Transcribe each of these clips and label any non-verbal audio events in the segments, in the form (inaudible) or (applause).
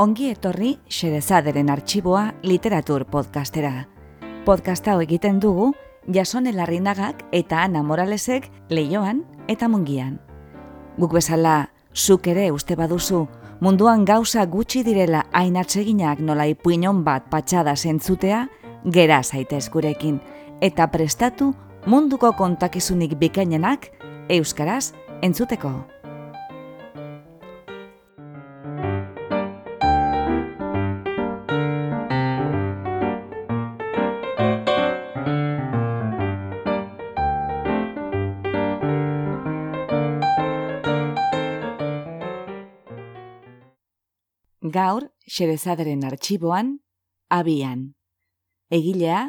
Ongi etorri Xerezaderen arxiboa literatur podcastera. Podcast hau egiten dugu Jasone Larrinagak eta Ana Moralesek leioan eta mungian. Guk bezala, zuk ere uste baduzu, munduan gauza gutxi direla ainatseginak nola ipuinon bat patxada zentzutea, gera zaitez gurekin, eta prestatu munduko kontakizunik bikainenak euskaraz entzuteko. Gaur, xerezaderen arxiboan, abian. Egilea,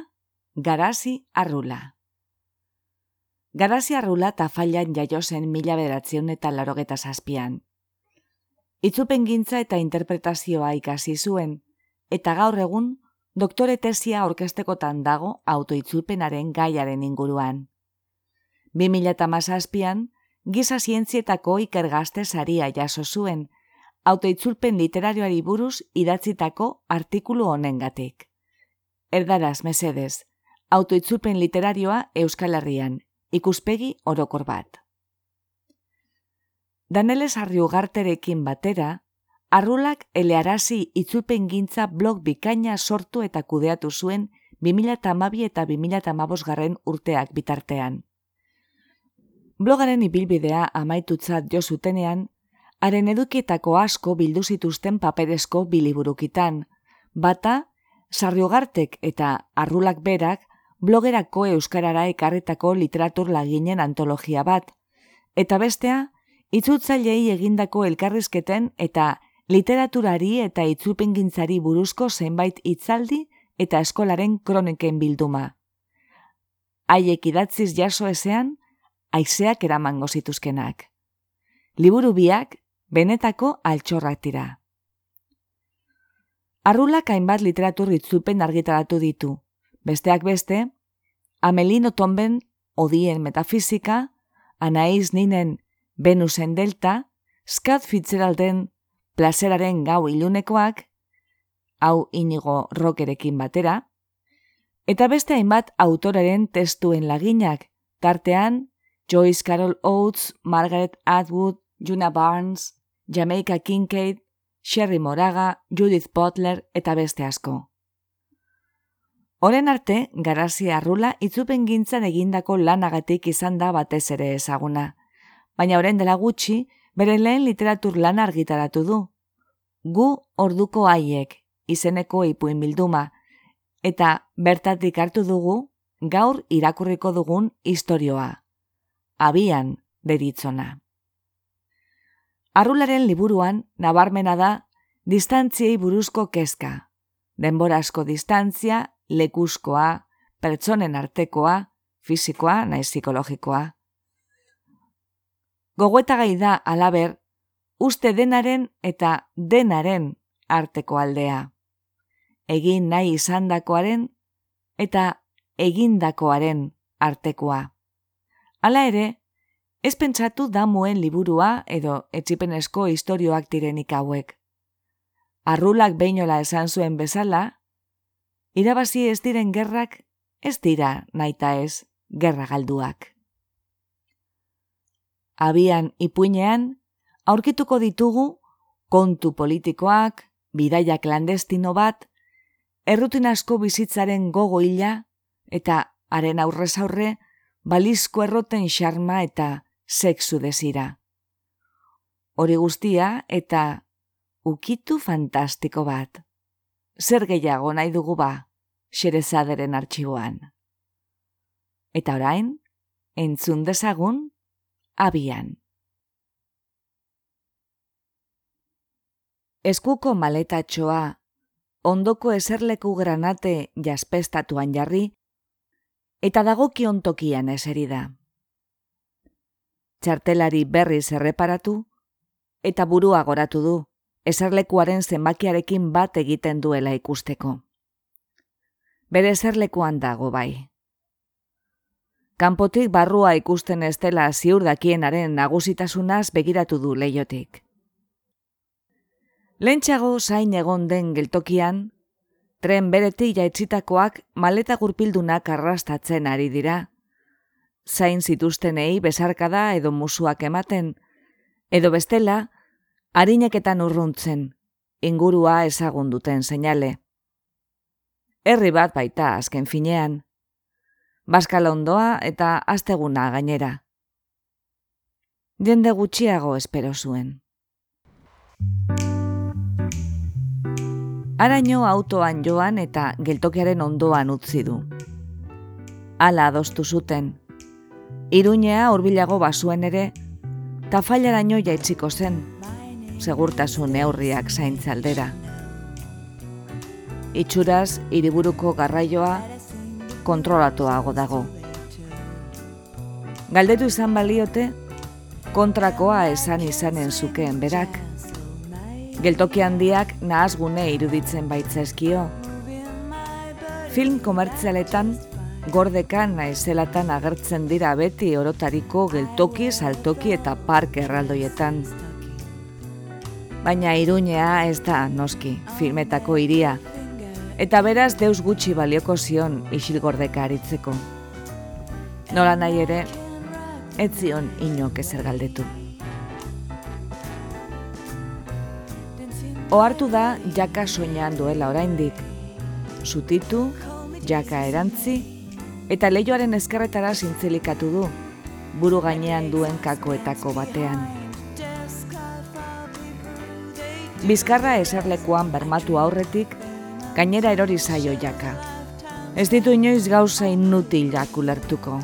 Garazi Arrula. Garazi Arrula tafailan jaio zen mila beratzen eta larogeta zazpian. Itzupen gintza eta interpretazioa ikasi zuen, eta gaur egun, doktore tesia orkestekotan dago autoitzupenaren gaiaren inguruan. 2008an, giza zientzietako ikergazte saria jaso zuen, autoitzulpen literarioari buruz idatzitako artikulu honengatik. Erdaraz, mesedez, autoitzulpen literarioa Euskal Herrian, ikuspegi orokor bat. Daneles Arriugarterekin batera, Arrulak elearazi itzulpen gintza blog bikaina sortu eta kudeatu zuen 2008 eta 2008 garren urteak bitartean. Blogaren ibilbidea amaitutzat jo zutenean, haren edukietako asko bildu zituzten paperezko biliburukitan, bata, sarriogartek eta arrulak berak blogerako euskarara ekarretako literatur laginen antologia bat, eta bestea, itzultzailei egindako elkarrizketen eta literaturari eta itzulpengintzari buruzko zenbait hitzaldi eta eskolaren kroniken bilduma. Haiek idatziz jaso ezean, aizeak eramango zituzkenak. Liburu biak benetako altxorrak dira. Arrulak hainbat literatur itzulpen argitaratu ditu. Besteak beste, Amelino Tomben Odien Metafizika, Anaiz Ninen Venusen Delta, Scott Fitzgeralden Plazeraren Gau Ilunekoak, hau inigo rokerekin batera, eta beste hainbat autoraren testuen laginak, tartean Joyce Carol Oates, Margaret Atwood, Juna Barnes, Jamaica Kincaid, Sherry Moraga, Judith Butler eta beste asko. Horen arte, garazi arrula itzupen gintzan egindako lanagatik izan da batez ere ezaguna. Baina orain dela gutxi, bere lehen literatur lan argitaratu du. Gu orduko haiek, izeneko ipuin bilduma, eta bertatik hartu dugu, gaur irakurriko dugun istorioa. Abian, deritzona. Arrularen liburuan nabarmena da distantziei buruzko kezka. Denborazko distantzia, lekuzkoa, pertsonen artekoa, fisikoa naiz psikologikoa. Gogoeta gai da alaber, uste denaren eta denaren arteko aldea. Egin nahi izandakoaren eta egindakoaren artekoa. Hala ere, Ez pentsatu damuen liburua edo etxipenezko istorioak direnik hauek. Arrulak behinola esan zuen bezala, irabazi ez diren gerrak ez dira naita ez gerra galduak. Abian ipuinean, aurkituko ditugu kontu politikoak, bidaia klandestino bat, errutin asko bizitzaren gogo hila, eta haren aurrez aurre, balizko erroten xarma eta sexu desira. Hori guztia eta ukitu fantastiko bat. Zer gehiago nahi dugu ba, xerezaderen artxiboan. Eta orain, entzun dezagun, abian. Eskuko maletatxoa, ondoko eserleku granate jaspestatuan jarri, eta dagokion tokian eserida txartelari berriz erreparatu, eta burua goratu du, eserlekuaren zenbakiarekin bat egiten duela ikusteko. Bere eserlekuan dago bai. Kanpotik barrua ikusten ez dela ziur dakienaren nagusitasunaz begiratu du leiotik. Lentsago zain egon den geltokian, tren bereti jaitzitakoak maleta gurpildunak arrastatzen ari dira. Zain zituztenei besarkada edo musuak ematen, edo bestela, harineketan urruntzen, ingurua ezagun duten seinale. Herri bat baita azken finean. Baskala ondoa eta asteguna gainera. Jende gutxiago espero zuen. Araino autoan joan eta geltokiaren ondoan utzi du. Hala adostu zuten. Iruñea hurbilago basuen ere, tafailaraino jaitziko zen, segurtasun neurriak zaintzaldera. Itxuraz, hiriburuko garraioa kontrolatuago dago. Galdetu izan baliote, kontrakoa esan izanen zukeen berak. Geltoki handiak nahazgune iruditzen baitzaizkio. Film komertzialetan, gordekan naizelatan agertzen dira beti orotariko geltoki, saltoki eta park erraldoietan. Baina iruñea ez da noski, filmetako iria, eta beraz deus gutxi balioko zion isil gordeka aritzeko. Nola nahi ere, ez zion inok ezer galdetu. Ohartu da jaka soinean duela oraindik. Zutitu, jaka erantzi, eta leioaren ezkerretara zintzilikatu du, buru gainean duen kakoetako batean. Bizkarra eserlekuan bermatu aurretik, gainera erori zaio jaka. Ez ditu inoiz gauza inutil jakulertuko.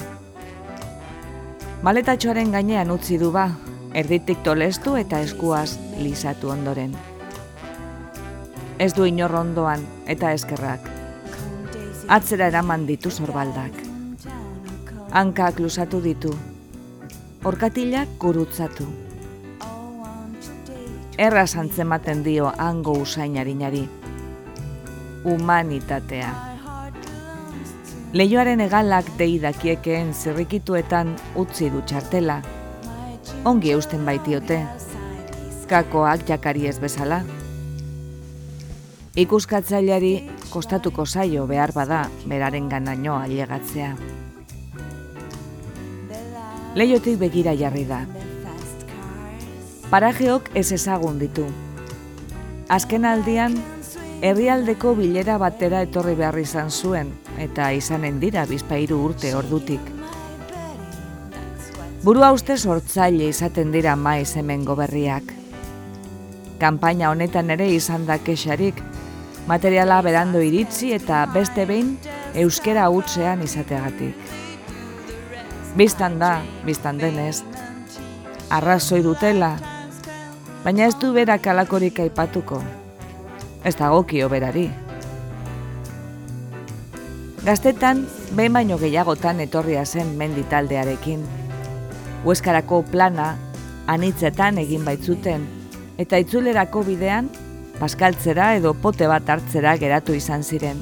Maletatxoaren gainean utzi du ba, erditik tolestu eta eskuaz lisatu ondoren. Ez du inor ondoan eta eskerrak. Atzera eraman ditu zorbaldak. Hankak lusatu ditu. Orkatilak gurutzatu. Erra zantzematen dio hango usainarinari humanitatea. Leioaren egalak dei dakiekeen zirrikituetan utzi du txartela. Ongi eusten baitiote. Kakoak jakari ez bezala. Ikuskatzaileari kostatuko zaio behar bada beraren ganaino ailegatzea. Leiotik begira jarri da. Parajeok ez ezagun ditu. Azken aldian, herrialdeko bilera batera etorri behar izan zuen, eta izanen dira bizpairu urte ordutik. Burua uste sortzaile izaten dira maiz hemen goberriak. Kampaina honetan ere izan da kexarik, materiala berando iritzi eta beste behin euskera utzean izateagatik. Bistan da, biztan denez, arrazoi dutela, baina ez du berak alakorik aipatuko, ez dagokio berari. Gaztetan, behin baino gehiagotan etorria zen menditaldearekin. Hueskarako plana, anitzetan egin baitzuten, eta itzulerako bidean, paskaltzera edo pote bat hartzera geratu izan ziren.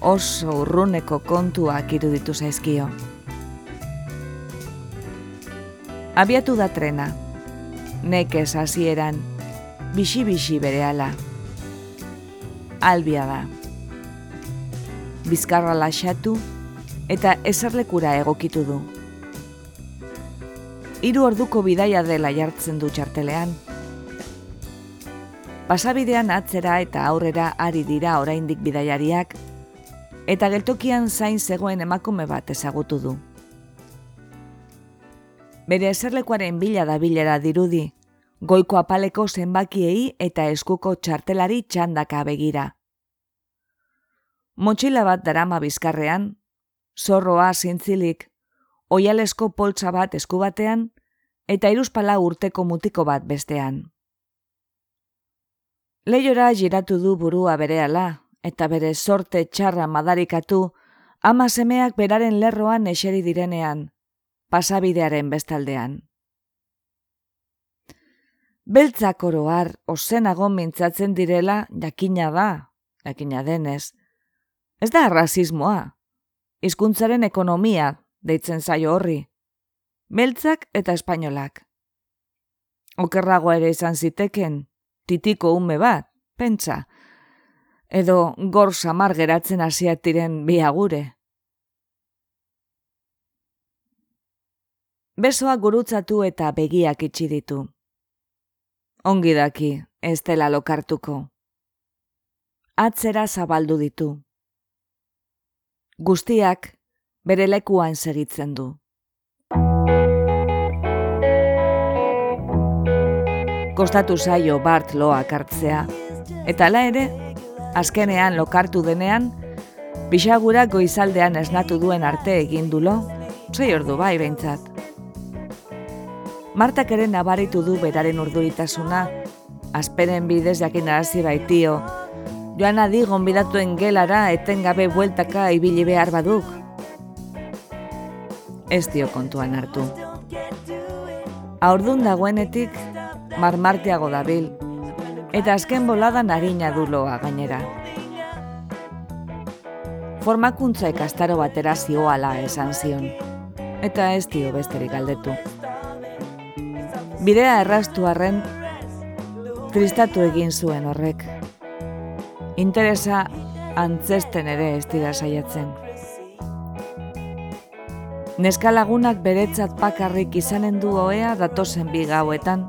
Oso urruneko kontuak iruditu zaizkio. Abiatu da trena. Nekez hasieran, bixi-bixi bere ala. Albia da. Bizkarra laxatu eta eserlekura egokitu du. Hiru orduko bidaia dela jartzen du txartelean. Pasabidean atzera eta aurrera ari dira oraindik bidaiariak, eta geltokian zain zegoen emakume bat ezagutu du. Bere eserlekuaren bila da bilera dirudi, goiko apaleko zenbakiei eta eskuko txartelari txandaka begira. Motxila bat darama bizkarrean, zorroa zintzilik, oialesko poltsa bat esku batean, eta iruspala urteko mutiko bat bestean. Leiora giratu du burua berehala, eta bere sorte txarra madarikatu, ama semeak beraren lerroan eseri direnean, pasabidearen bestaldean. Beltzak oroar ozenago mintzatzen direla jakina da, jakina denez. Ez da rasismoa. Hizkuntzaren ekonomia deitzen zaio horri. Beltzak eta espainolak. Okerrago ere izan ziteken, titiko ume bat, pentsa, edo gor samar geratzen hasiatiren biagure. Besoa gurutzatu eta begiak itxi ditu. Ongi daki, ez dela lokartuko. Atzera zabaldu ditu. Guztiak bere lekuan segitzen du. Kostatu zaio Bart loak hartzea. Eta la ere, azkenean lokartu denean, bisagura goizaldean esnatu duen arte egin dulo, zei ordu bai behintzat. Martak ere nabaritu du beraren urduritasuna, azperen bidez jakin arazi baitio, joan adi gonbidatuen gelara etengabe bueltaka ibili behar baduk. Ez dio kontuan hartu. Aurdun dagoenetik, marmartiago dabil, eta azken bolada narina duloa gainera. Formakuntza ikastaro batera zioala esan zion, eta ez dio besterik galdetu. Bidea errastu arren, tristatu egin zuen horrek. Interesa antzesten ere ez dira saiatzen. Neskalagunak beretzat pakarrik izanen du oea datozen bi gauetan,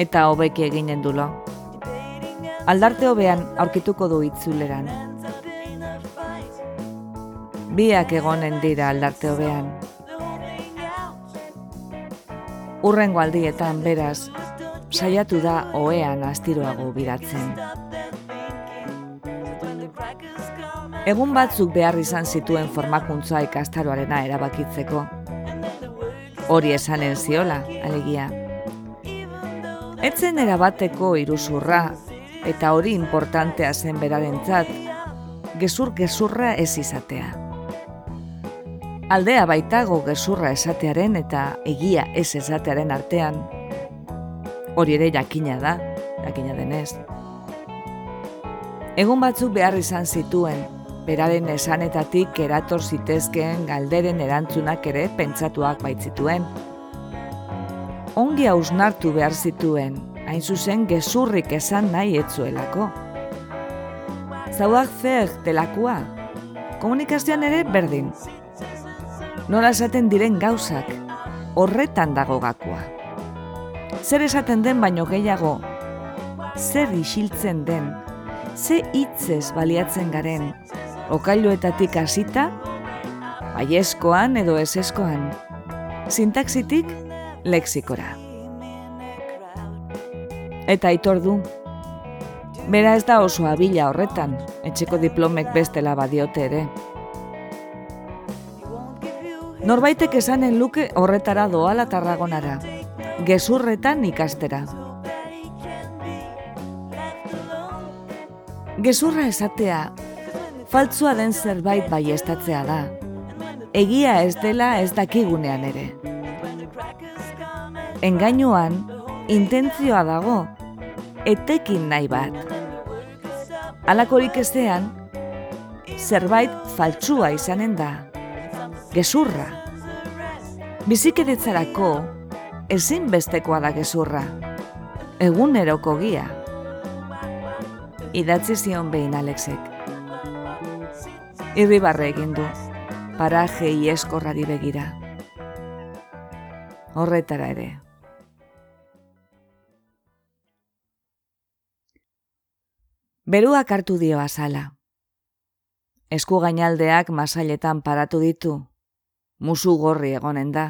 eta hobeki eginen dulo. Aldarte hobean aurkituko du itzuleran. Biak egonen dira aldarte hobean. Urrengo aldietan beraz, saiatu da oean astiroago biratzen. Egun batzuk behar izan zituen formakuntza ikastaroarena erabakitzeko. Hori esanen ziola, alegia. Etzen erabateko iruzurra, eta hori importantea zen berarentzat, gezur gezurra ez izatea. Aldea baitago gezurra esatearen eta egia ez esatearen artean, hori ere jakina da, jakina denez. Egun batzuk behar izan zituen, beraren esanetatik erator zitezkeen galderen erantzunak ere pentsatuak baitzituen, ongi hausnartu behar zituen, hain zuzen gezurrik esan nahi etzuelako. Zauak zer delakua, komunikazioan ere berdin. Nola esaten diren gauzak, horretan dago gakua. Zer esaten den baino gehiago, zer isiltzen den, ze hitzez baliatzen garen, okailuetatik hasita, baieskoan edo eseskoan, sintaxitik lexikora. Eta aitor du, bera ez da oso abila horretan, etxeko diplomek bestela badiote ere. Norbaitek esanen luke horretara doala tarragonara, gezurretan ikastera. Gezurra esatea, faltzua den zerbait baiestatzea da. Egia ez dela ez dakigunean ere engainuan intentzioa dago, etekin nahi bat. Alakorik ezean, zerbait faltsua izanen da, gezurra. Bizikeretzarako, ezin bestekoa da gezurra, eguneroko gia. Idatzi zion behin Alexek. Irribarre egin du, paraje ieskorrari begira. Horretara ere. Beruak hartu dio azala. Esku gainaldeak masailetan paratu ditu, musu gorri egonen da.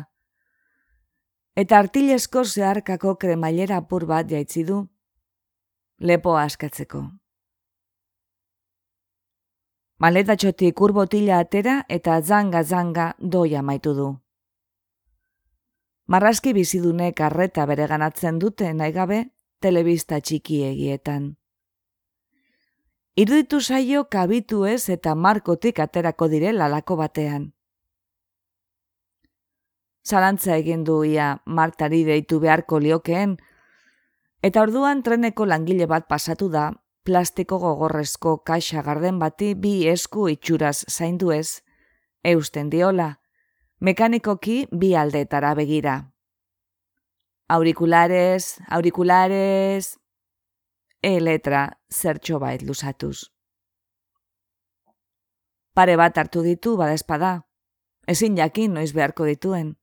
Eta artilesko zeharkako kremailera apur bat jaitzi du, lepo askatzeko. Maletatxotik urbotila atera eta zanga-zanga doia maitu du. Marraski bizidunek arreta bere ganatzen dute nahi gabe telebista txiki egietan. Iruditu zaio kabitu ez eta markotik aterako dire lalako batean. Zalantza egin du ia martari deitu beharko liokeen, eta orduan treneko langile bat pasatu da, plastiko gogorrezko kaxa garden bati bi esku itxuraz zaindu ez, eusten diola, mekanikoki bi aldeetara begira. auriculares, auriculares, e letra zertxo bait lusatuz. Pare bat hartu ditu badespada, ezin jakin noiz beharko dituen,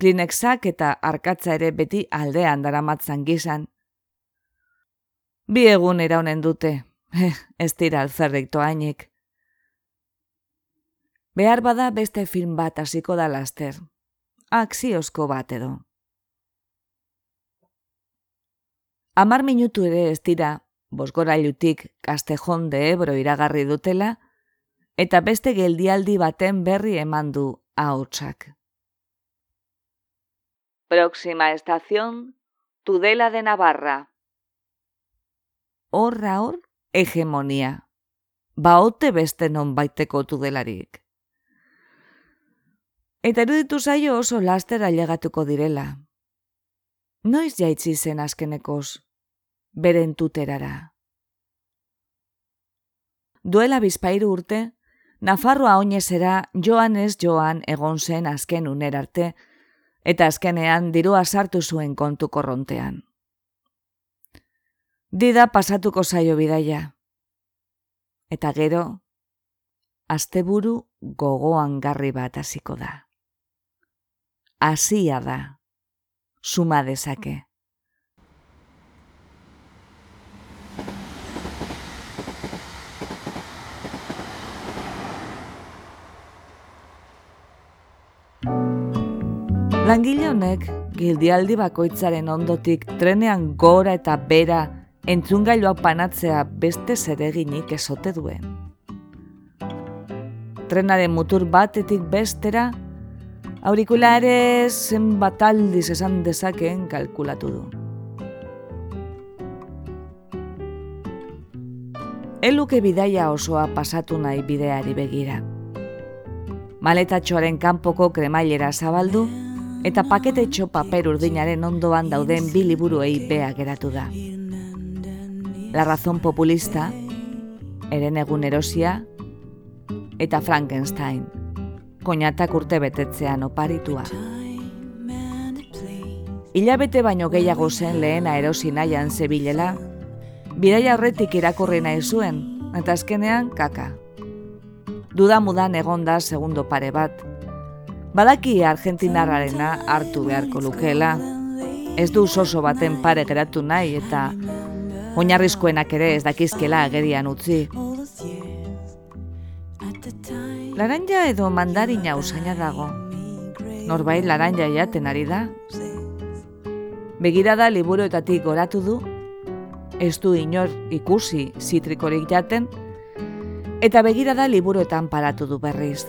klinexak eta arkatza ere beti aldean daramatzan gizan. Bi egun eraunen dute, (laughs) eh, ez dira alzerrik toainik. Behar bada beste film bat hasiko da laster, akziozko bat edo. Amar minutu ere ez dira, bosgorailutik kastejon de ebro iragarri dutela, eta beste geldialdi baten berri eman du ahotsak. Próxima estación, Tudela de Navarra. Horra hor, hegemonia. Baote beste non baiteko tudelarik. Eta eruditu zaio oso laster ailegatuko direla. Noiz jaitzi zen azkenekoz, beren tuterara. Duela bizpairu urte, Nafarroa oinezera joan ez joan egon zen azken uner arte, eta azkenean dirua sartu zuen kontu korrontean. Dida pasatuko zaio bidaia. Eta gero, asteburu gogoan garri bat hasiko da. Hasia da, suma dezake. Langile honek gildialdi bakoitzaren ondotik trenean gora eta bera entzungailuak panatzea beste zereginik esote duen. Trenaren mutur batetik bestera, aurikulares zenbat aldiz esan dezakeen kalkulatu du. Eluke bidaia osoa pasatu nahi bideari begira. Maletatxoaren kanpoko kremailera zabaldu, eta paketetxo paper urdinaren ondoan dauden bi liburuei bea geratu da. La razón populista, eren egun erosia, eta Frankenstein, koinatak urte betetzean oparitua. Ilabete baino gehiago zen lehena erosi nahian zebilela, bidaia horretik irakurri nahi zuen, eta azkenean kaka. Duda mudan egonda segundo pare bat, Badaki Argentinarrarena hartu beharko lukela. Ez du soso baten pare geratu nahi eta oinarrizkoenak ere ez dakizkela agerian utzi. Laranja edo mandarina usaina dago. Norbait laranja jaten ari da. Begirada liburuetatik goratu du, ez du inor ikusi zitrikorik jaten, eta begirada liburuetan paratu du berriz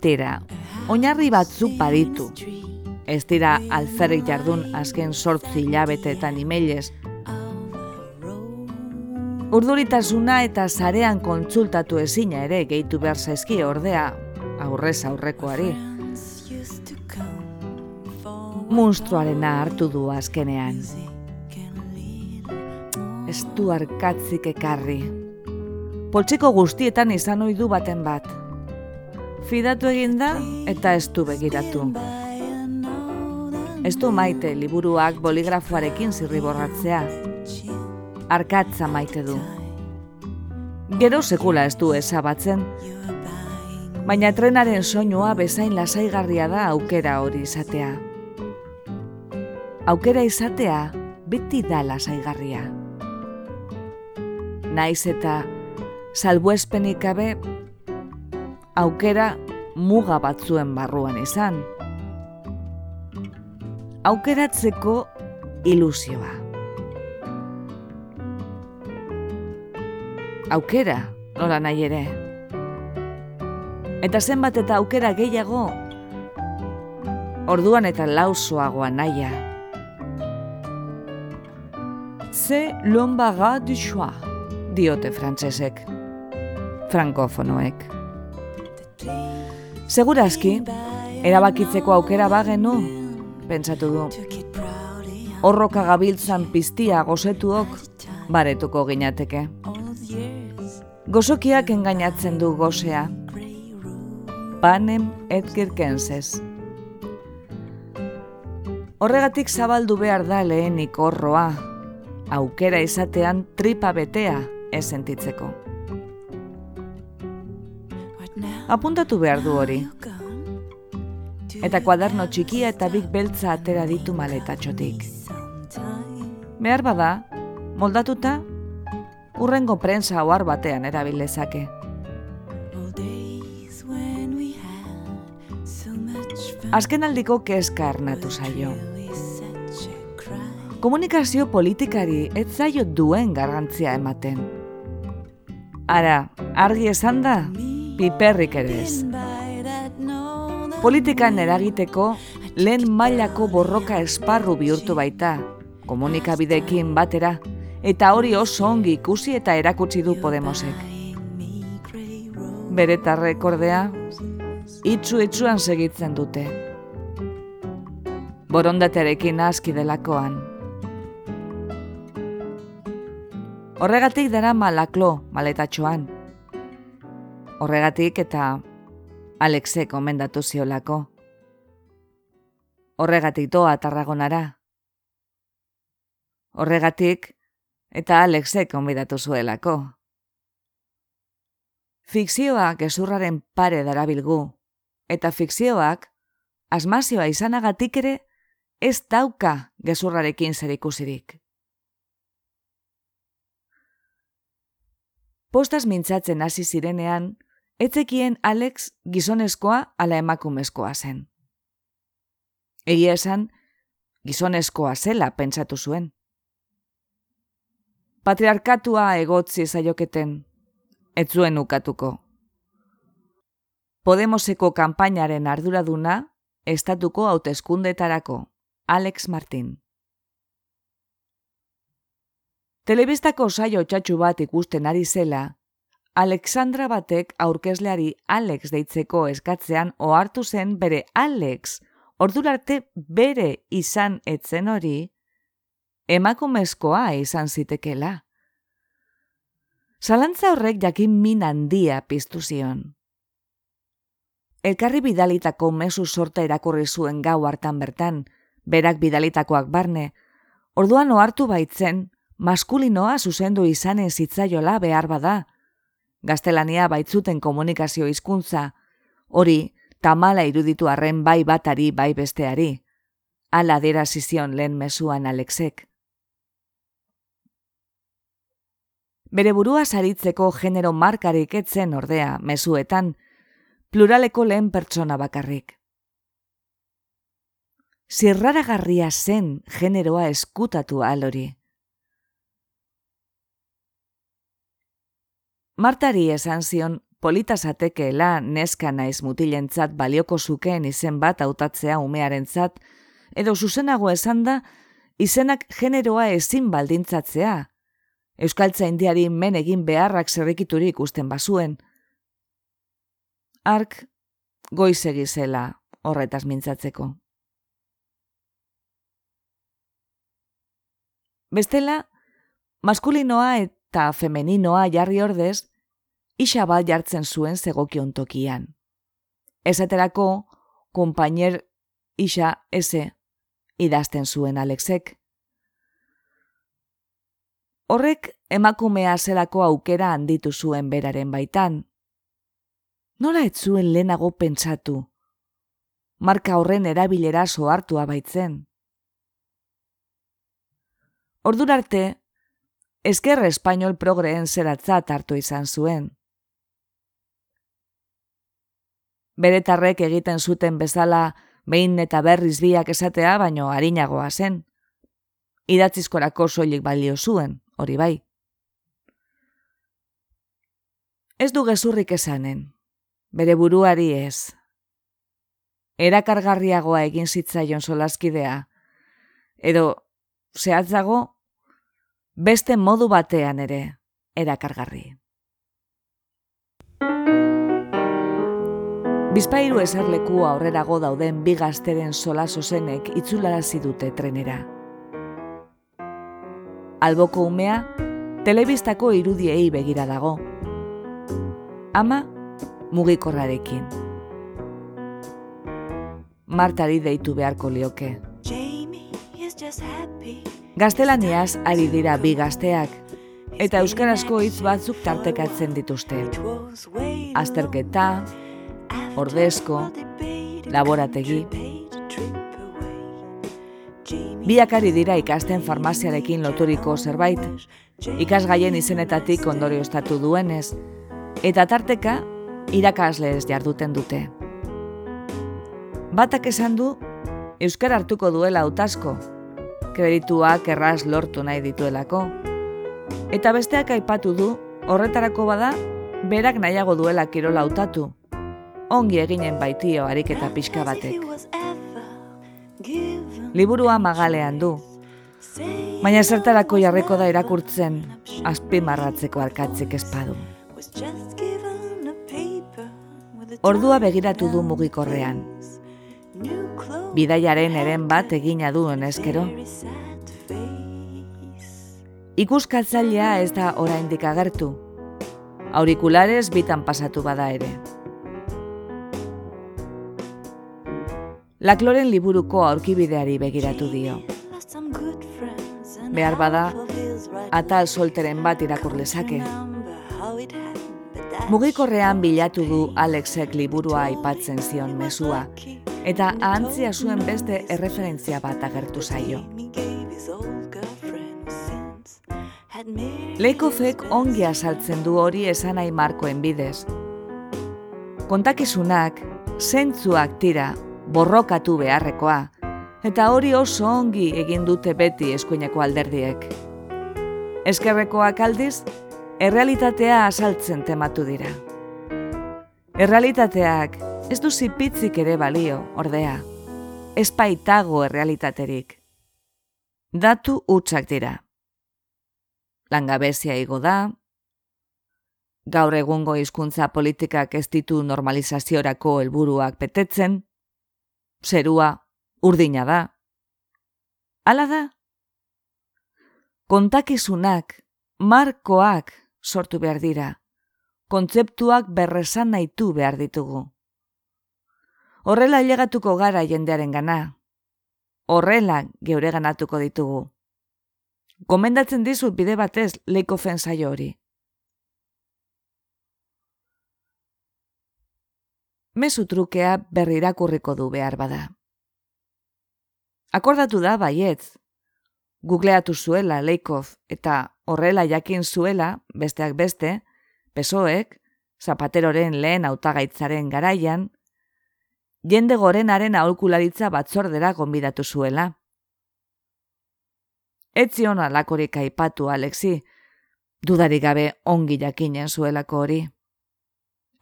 tira, oinarri batzuk baditu. Ez dira alferrik jardun azken sortzi hilabeteetan imelez. Urduritasuna eta zarean kontsultatu ezina ere gehitu behar zaizki ordea, aurrez aurrekoari. Munstruarena hartu du azkenean. Ez du arkatzik ekarri. Poltsiko guztietan izan ohi du baten bat fidatu egin da eta ez du begiratu. Ez du maite liburuak boligrafoarekin zirriborratzea. Arkatza maite du. Gero sekula ez du ezabatzen. Baina trenaren soinua bezain lasaigarria da aukera hori izatea. Aukera izatea beti da lasaigarria. Naiz eta salbuespenik gabe aukera muga batzuen barruan izan. Aukeratzeko ilusioa. Aukera, nola nahi ere. Eta zenbat eta aukera gehiago, orduan eta lausoagoa naia. Ze lombaga du choix, diote frantsesek, frankofonoek. Segurazki, erabakitzeko aukera bagenu, pentsatu du. Horroka gabiltzan piztia gozetuok, baretuko ginateke. Gozokiak engainatzen du gozea. Panem et kirkensez. Horregatik zabaldu behar da lehenik horroa, aukera izatean tripa betea ez sentitzeko. Apuntatu behar du hori. Eta kuaderno txikia eta big beltza atera ditu maletatxotik. Behar bada, moldatuta, urrengo prensa ohar batean erabilezake. Azken aldiko kezka ernatu zaio. Komunikazio politikari ez zaio duen garrantzia ematen. Ara, argi esan da, piperrik ere ez. Politikan eragiteko lehen mailako borroka esparru bihurtu baita, komunikabidekin batera, eta hori oso ongi ikusi eta erakutsi du Podemosek. Bere ordea, itzu itzuan segitzen dute. Borondatearekin aski delakoan. Horregatik dara malaklo maletatxoan. Horregatik eta Alexe komendatu ziolako. Horregatik doa tarragonara. Horregatik eta Alexe konbidatu zuelako. Fikzioa gezurraren pare darabilgu, eta fikzioak, asmazioa izanagatik ere, ez dauka gezurrarekin zer ikusirik. Postaz mintzatzen hasi zirenean, etzekien Alex gizonezkoa ala emakumezkoa zen. Egia esan, gizonezkoa zela pentsatu zuen. Patriarkatua egotzi zaioketen, ez zuen ukatuko. Podemoseko kanpainaren arduraduna, estatuko hauteskundetarako, Alex Martin. Telebistako saio txatxu bat ikusten ari zela, Alexandra batek aurkezleari Alex deitzeko eskatzean ohartu zen bere Alex, ordurarte bere izan etzen hori, emakumezkoa izan zitekela. Zalantza horrek jakin min handia piztu zion. Elkarri bidalitako mesu sorta irakurri zuen gau hartan bertan, berak bidalitakoak barne, orduan ohartu baitzen, maskulinoa zuzendu izanen zitzaiola behar bada. Gaztelania baitzuten komunikazio hizkuntza, hori tamala iruditu arren bai batari bai besteari. Ala dira zizion lehen mesuan Alexek. Bere burua saritzeko genero markarik etzen ordea mesuetan, pluraleko lehen pertsona bakarrik. Zirraragarria zen generoa eskutatu alori. Martari esan zion politasatekeela neska naiz mutilentzat balioko zukeen izen bat hautatzea umearentzat, edo zuzenago esan da, izenak generoa ezin baldintzatzea. Euskaltza indiari men egin beharrak zerrikiturik usten bazuen, ark goizegi zela horretaz mintzatzeko. Bestela, maskulinoa eta femeninoa jarri ordez, isa bat jartzen zuen zegokion tokian. Esaterako, kompainer isa eze idazten zuen Alexek. Horrek emakumea zelako aukera handitu zuen beraren baitan, nola ez zuen lehenago pentsatu? Marka horren erabilera soartua baitzen. Ordurarte, esker espainol progreen zeratzat hartu izan zuen. Beretarrek egiten zuten bezala behin eta berriz biak esatea baino harinagoa zen. Idatzizkorako soilik balio zuen, hori bai. Ez du gezurrik esanen, bere buruari ez. Erakargarriagoa egin zitzaion solaskidea, edo zehatzago beste modu batean ere erakargarri. Bizpairu esarleku aurrerago dauden bi gazteren sola sozenek itzularazi dute trenera. Alboko umea, telebistako irudiei begira dago. Ama, mugikorrarekin. Martari deitu beharko lioke. Gaztelaniaz ari dira bi gazteak, eta euskarazko hitz batzuk tartekatzen dituzte. Azterketa, ordezko, laborategi. Biak ari dira ikasten farmaziarekin loturiko zerbait, ikasgaien izenetatik ondorio estatu duenez, eta tarteka irakasleez jarduten dute. Batak esan du, Euskara hartuko duela utasko, kredituak erraz lortu nahi dituelako. Eta besteak aipatu du, horretarako bada, berak nahiago duela kirola utatu. Ongi eginen baitio ariketa pixka batek. Liburua magalean du, baina zertarako jarriko da irakurtzen, azpimarratzeko arkatzik espadu. Ordua begiratu du mugikorrean. Bidaiaren eren bat egina duen eskero. Ikuskatzailea ez da oraindik agertu. Aurikulares bitan pasatu bada ere. Lakloren liburuko aurkibideari begiratu dio. Behar bada, atal solteren bat irakur lezake. Mugikorrean bilatu du Alexek liburua aipatzen zion mesua, eta ahantzia zuen beste erreferentzia bat agertu zaio. Leikofek ongi azaltzen du hori esan nahi markoen bidez. Kontakizunak, zentzuak tira, borrokatu beharrekoa, eta hori oso ongi egin dute beti eskuineko alderdiek. Eskerrekoak aldiz, errealitatea azaltzen tematu dira. Errealitateak ez du zipitzik ere balio, ordea. Ez baitago errealitaterik. Datu utxak dira. Langabezia igo da, gaur egungo hizkuntza politikak ez ditu normalizaziorako helburuak betetzen, zerua urdina da. Hala da? Kontakizunak, markoak sortu behar dira. Kontzeptuak berresan nahitu behar ditugu. Horrela hilegatuko gara jendearen gana. Horrela geure ganatuko ditugu. Gomendatzen dizut bide batez leiko fensaio hori. mesu trukea berri irakurriko du behar bada. Akordatu da baietz, googleatu zuela Leikov eta horrela jakin zuela, besteak beste, pesoek, zapateroren lehen autagaitzaren garaian, jende gorenaren aholkularitza batzordera gonbidatu zuela. Etzion alakorik aipatu, Alexi, dudarik gabe ongi jakinen zuelako hori.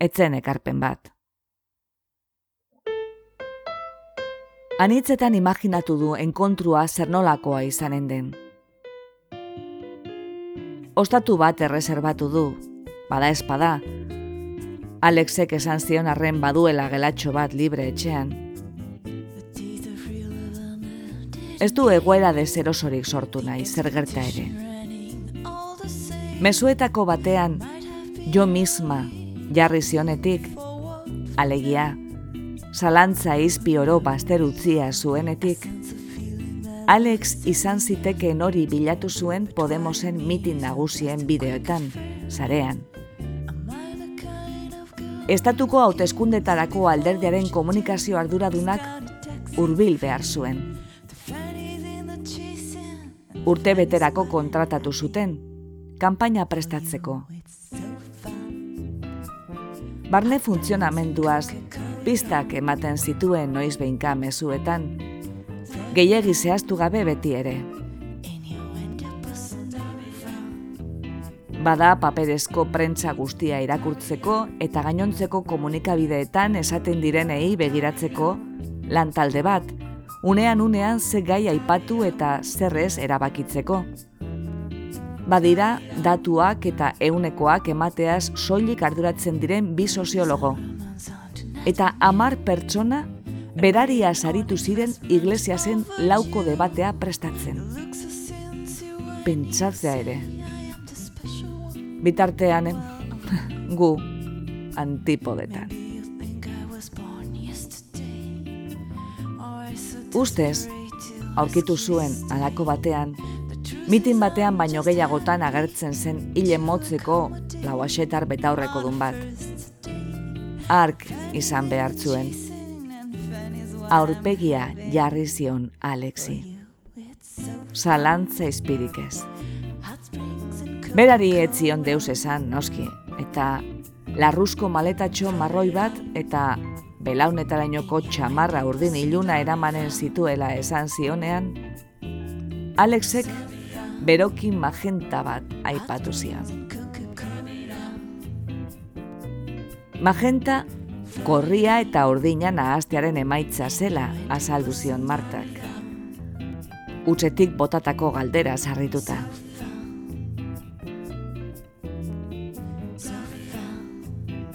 Etzen ekarpen bat. Anitzetan imaginatu du enkontrua zer nolakoa izanen den. Ostatu bat erreserbatu du, bada espada. Alexek esan zion arren baduela gelatxo bat libre etxean. Ez du egoera de zerosorik sortu nahi, zer gerta ere. Mesuetako batean, jo misma, jarri zionetik, alegia, zalantza izpi oro baster utzia zuenetik. Alex izan zitekeen hori bilatu zuen Podemosen mitin nagusien bideoetan, zarean. Estatuko hauteskundetarako alderdiaren komunikazio arduradunak hurbil behar zuen. Urte beterako kontratatu zuten, kanpaina prestatzeko. Barne funtzionamenduaz pistak ematen zituen noiz behinka mezuetan, gehiagi zehaztu gabe beti ere. Bada paperezko prentza guztia irakurtzeko eta gainontzeko komunikabideetan esaten direnei begiratzeko lantalde bat, unean unean ze gai aipatu eta zerrez erabakitzeko. Badira, datuak eta eunekoak emateaz soilik arduratzen diren bi soziologo, eta amar pertsona beraria saritu ziren iglesia zen lauko debatea prestatzen. Pentsatzea ere. Bitartean, gu antipodetan. Ustez, aurkitu zuen alako batean, Mitin batean baino gehiagotan agertzen zen hile motzeko lauaxetar betaurreko dun bat. Ark izan behartzuen. Aurpegia jarri zion Alexi. Zalantza izpirik ez. Berari etzion deus esan, noski, eta larruzko maletatxo marroi bat eta belaunetarainoko txamarra urdin iluna eramanen zituela esan zionean, Alexek berokin magenta bat aipatu zian. Magenta, korria eta urdina nahaztearen emaitza zela azaldu zion Martak. Utsetik botatako galdera sarrituta.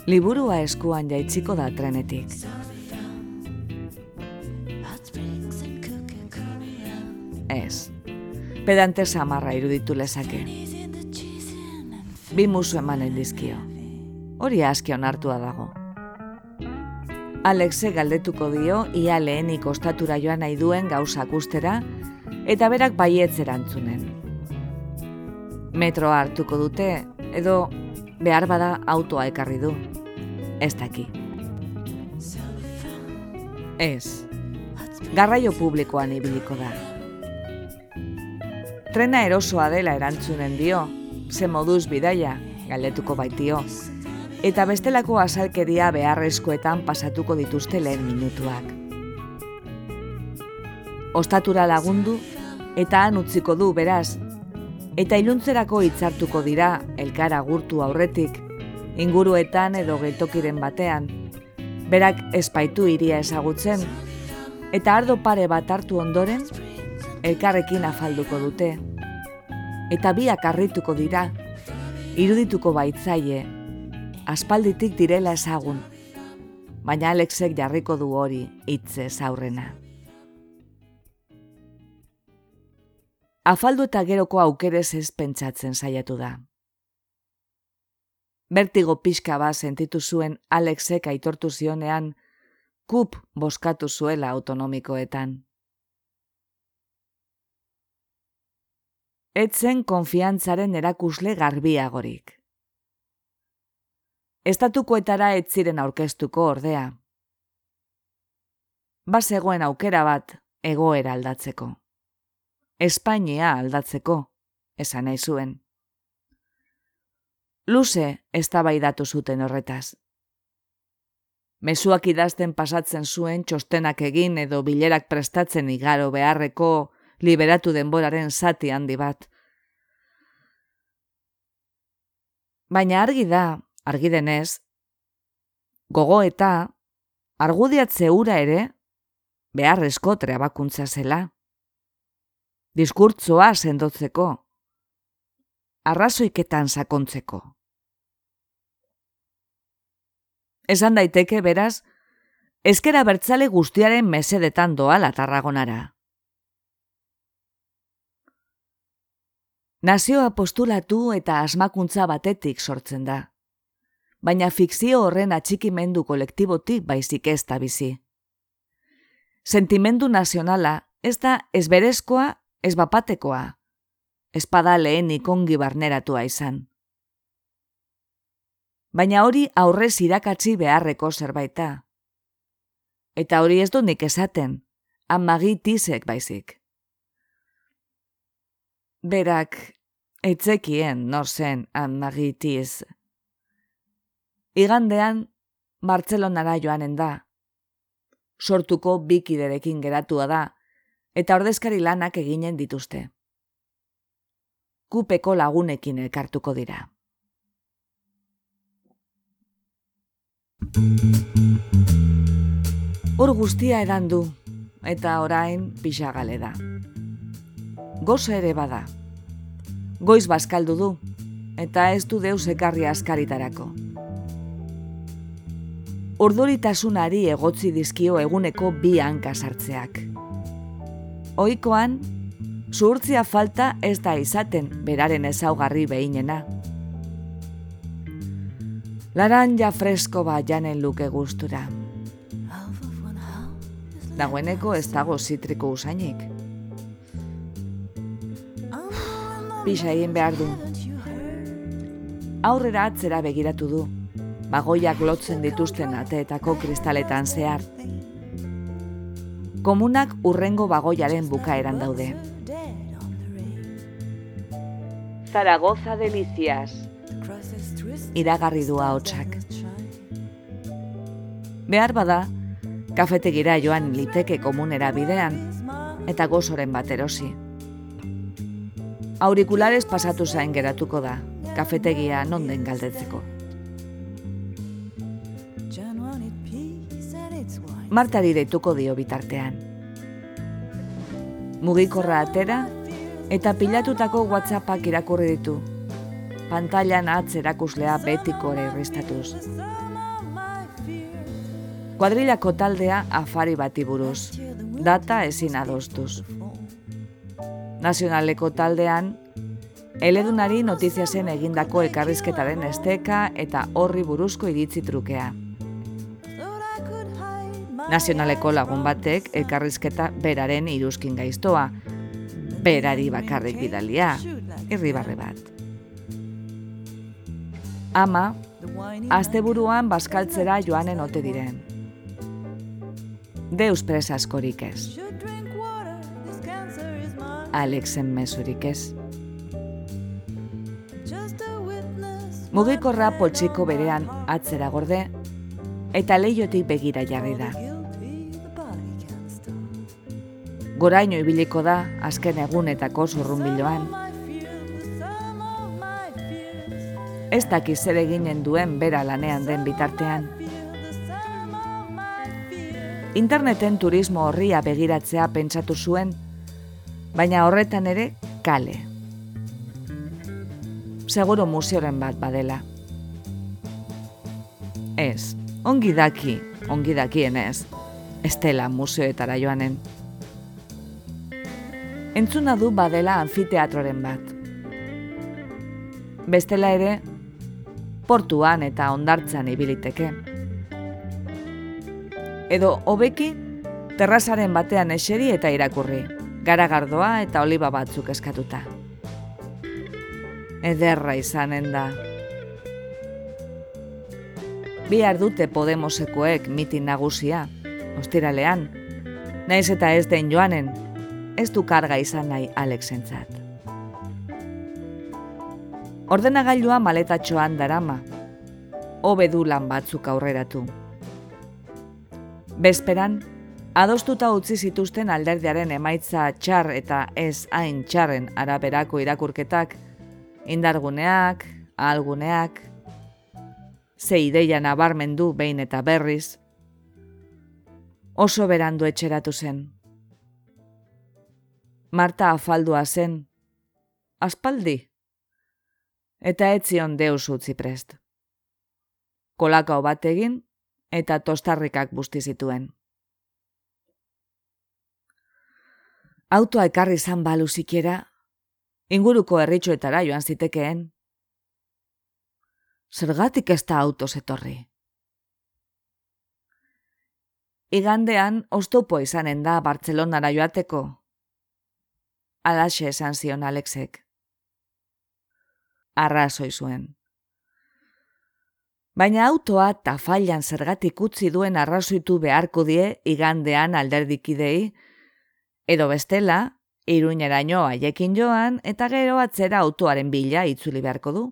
Liburua eskuan jaitziko da trenetik. Ez, pedante samarra iruditu lezake. Bi musu emanen dizkio. Hori aski onartua dago. Alexe galdetuko dio ia lehenik ostatura joan nahi duen gauzak ustera eta berak baietzer Metro hartuko dute edo behar bada autoa ekarri du. Ez daki. Ez. Garraio publikoan ibiliko da. Trena erosoa dela erantzunen dio, ze moduz bidaia, galdetuko baitio, eta bestelako azalkeria beharrezkoetan pasatuko dituzte lehen minutuak. Ostatura lagundu, eta han utziko du beraz, eta iluntzerako hitzartuko dira elkara gurtu aurretik, inguruetan edo getokiren batean, berak espaitu iria ezagutzen, eta ardo pare bat hartu ondoren, elkarrekin afalduko dute, eta biak arrituko dira, irudituko baitzaie, aspalditik direla ezagun, baina Alexek jarriko du hori hitze aurrena. afaldu eta geroko aukerez ez pentsatzen saiatu da. Bertigo pixka bat sentitu zuen Alexek aitortu zionean, kup boskatu zuela autonomikoetan. Etzen konfiantzaren erakusle garbiagorik. Estatukoetara ez ziren aurkeztuko ordea. Bazegoen aukera bat egoera aldatzeko. Espainia aldatzeko, esan nahi zuen. Luze eztabaidatu zuten horretaz. Mezuak idazten pasatzen zuen txostenak egin edo bilerak prestatzen igaro beharreko liberatu denboraren zati handi bat. Baina argi da, argi denez, gogo eta argudiatze ura ere beharrezko trebakuntza zela diskurtzoa sendotzeko, arrazoiketan sakontzeko. Esan daiteke, beraz, ezkera bertzale guztiaren mesedetan doa latarragonara. Nazioa postulatu eta asmakuntza batetik sortzen da, baina fikzio horren atxikimendu kolektibotik baizik ez da bizi. Sentimendu nazionala ez da ezberezkoa ez bapatekoa, espada lehen ikongi barneratua izan. Baina hori aurrez irakatzi beharreko zerbaita. Eta hori ez du nik esaten, amagi tizek baizik. Berak, etzekien nor zen amagi tiz. Igandean, Bartzelonara joanen da. Sortuko bikiderekin geratua da, eta ordezkari lanak eginen dituzte. Kupeko lagunekin elkartuko dira. Hor guztia edan du, eta orain pixagale da. Gozo ere bada. Goiz bazkaldu du, eta ez du deus ekarri askaritarako. Urduritasunari egotzi dizkio eguneko bi hanka sartzeak. Oikoan, zuhurtzia falta ez da izaten beraren ezaugarri behinena. Laranja fresko ba janen luke gustura. Dagoeneko ez dago zitriko usainik. pisa egin behar du. Aurrera atzera begiratu du, bagoiak lotzen dituzten ateetako kristaletan zehar. Komunak urrengo bagoiaren bukaeran daude. Zaragoza deliziaz. Iragarri du ahotsak. Behar bada, kafetegira joan liteke komunera bidean, eta gozoren bat erosi. Aurikulares pasatu zain geratuko da, kafetegia non den galdetzeko. Martari deituko dio bitartean. Mugikorra atera eta pilatutako WhatsAppak irakurri ditu. Pantailan atzerakuslea betiko ere irristatuz. Kuadrilako taldea afari bati buruz data ezin adostuz. Nazionaleko taldean, eledunari notiziasen egindako ekarrizketaren esteka eta horri buruzko iritzi trukea. Nazionaleko lagun batek ekarrizketa beraren iruzkin gaiztoa, berari bakarrik bidalia, irribarre bat. Ama, asteburuan baskaltzera joanen ote diren deus presaskorik ez. Alexen mesurik ez. Mugikorra poltsiko berean atzera gorde, eta leiotik begira jarri da. Goraino ibiliko da, azken egunetako zurrumbiloan. Ez dakiz ere ginen duen bera lanean den bitartean interneten turismo horria begiratzea pentsatu zuen, baina horretan ere kale. Seguro museoren bat badela. Ez, ongi daki, ongi dakien ez, dela museoetara joanen. Entzuna du badela anfiteatroren bat. Bestela ere, portuan eta ondartzan ibiliteke edo hobeki terrazaren batean eseri eta irakurri, garagardoa eta oliba batzuk eskatuta. Ederra izanen da. Bihar dute Podemosekoek mitin nagusia, ostiralean, naiz eta ez den joanen, ez du karga izan nahi Alexentzat. Ordenagailua maletatxoan darama, hobe du lan batzuk aurreratu. Bezperan, adostuta utzi zituzten alderdiaren emaitza txar eta ez hain txarren araberako irakurketak, indarguneak, ahalguneak, ze ideia nabarmendu behin eta berriz, oso berandu etxeratu zen. Marta afaldua zen, aspaldi, eta etzion deus utzi prest. Kolakao bat egin, eta tostarrikak busti zituen. Autoa ekarri zan balu zikera, inguruko erritxoetara joan zitekeen. Zergatik ez da auto zetorri. Igandean, oztopo izanen da Bartzelonara joateko. Alaxe esan zion Alexek. Arrazoi zuen. Baina autoa tafailan zergatik utzi duen arrazoitu beharko die igandean alderdikidei, edo bestela, iruñeraino haiekin joan eta gero atzera autoaren bila itzuli beharko du.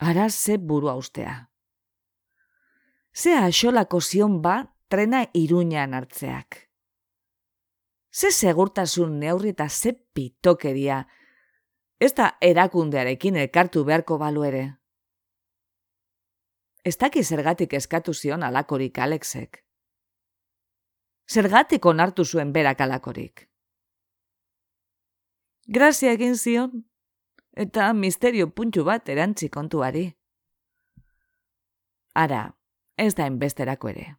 Ara ze buru austea. Ze axolako zion ba trena iruñan hartzeak. Ze segurtasun neurri eta ze pitokeria, ez da erakundearekin elkartu beharko balu ere. Ez daki zergatik eskatu zion alakorik Alexek. Zergatik onartu zuen berak alakorik. Grazia egin zion, eta misterio puntu bat erantzi kontuari. Ara, ez da enbesterako ere.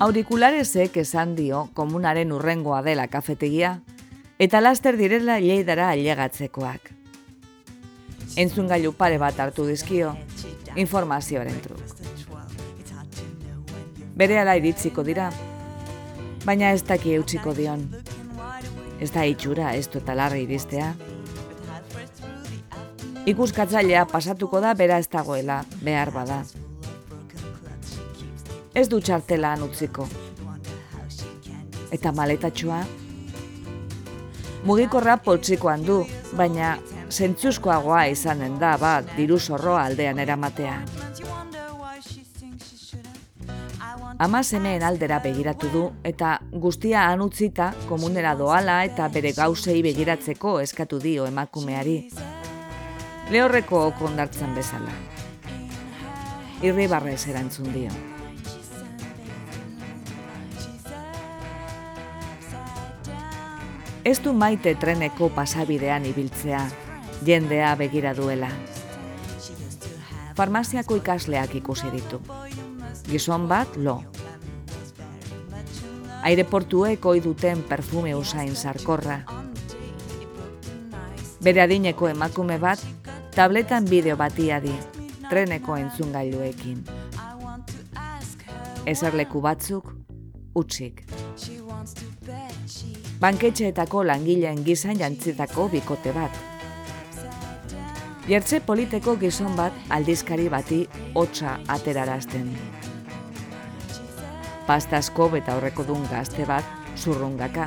Aurikularezek esan dio komunaren urrengoa dela kafetegia, eta laster direla leidara ailegatzekoak entzungailu pare bat hartu dizkio, informazioaren truk. Bere ala iritziko dira, baina ez daki eutxiko dion. Ez da itxura ez du talarri iristea. Ikuskatzailea pasatuko da bera ez dagoela, behar bada. Ez du txartela utziko. Eta maletatxua? Mugikorra poltsikoan du, baina zentzuzkoagoa izanen da bat diru zorroa aldean eramatea. Ama semeen aldera begiratu du eta guztia anutzita komunera doala eta bere gauzei begiratzeko eskatu dio emakumeari. Lehorreko kondartzen bezala. Irri barrez erantzun dio. Ez du maite treneko pasabidean ibiltzea, jendea begira duela. Farmaziako ikasleak ikusi ditu gizon bat lo. Aireportuek oi duten perfume usain sarkorra. Bere adineko emakume bat, tabletan bideo batia di, treneko entzungailuekin. Ezerleku batzuk, utzik. Banketxeetako langileen gizan jantzitako bikote bat. Jertze politeko gizon bat aldizkari bati hotza aterarazten pastasko eta horreko dun gazte bat zurrungaka.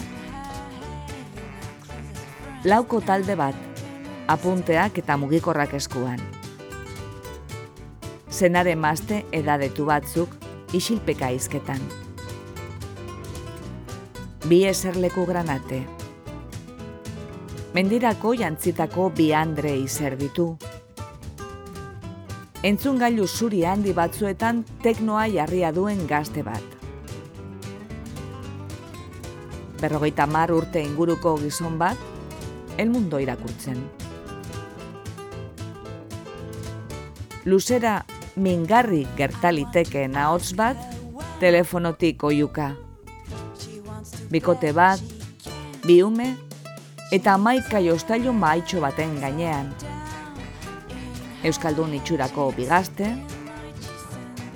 Lauko talde bat, apunteak eta mugikorrak eskuan. Zenare mazte edadetu batzuk isilpeka izketan. Bi eserleku granate. Mendirako jantzitako bi andre izer ditu. Entzun gailu zuri handi batzuetan teknoa jarria duen gazte bat berrogeita mar urte inguruko gizon bat, el mundo irakurtzen. Luzera mingarri gertaliteke naotz bat, telefonotik oiuka. Bikote bat, biume, eta maika jostailu maitxo baten gainean. Euskaldun itxurako bigazte,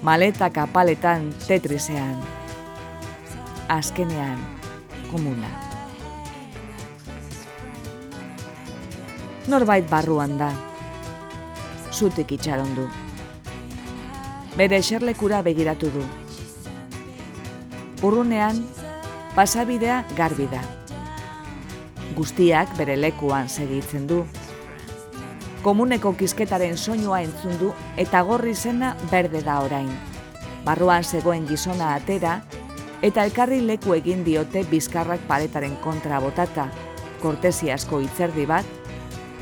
maleta kapaletan tetrisean. Azkenean, komuna. Norbait barruan da. Zutik itxaron du. Bere eserlekura begiratu du. Urrunean, pasabidea garbi da. Guztiak bere lekuan segitzen du. Komuneko kizketaren soinua entzun du eta gorri zena berde da orain. Barruan zegoen gizona atera eta elkarri leku egin diote bizkarrak paretaren kontra botata, kortesi asko hitzerdi bat,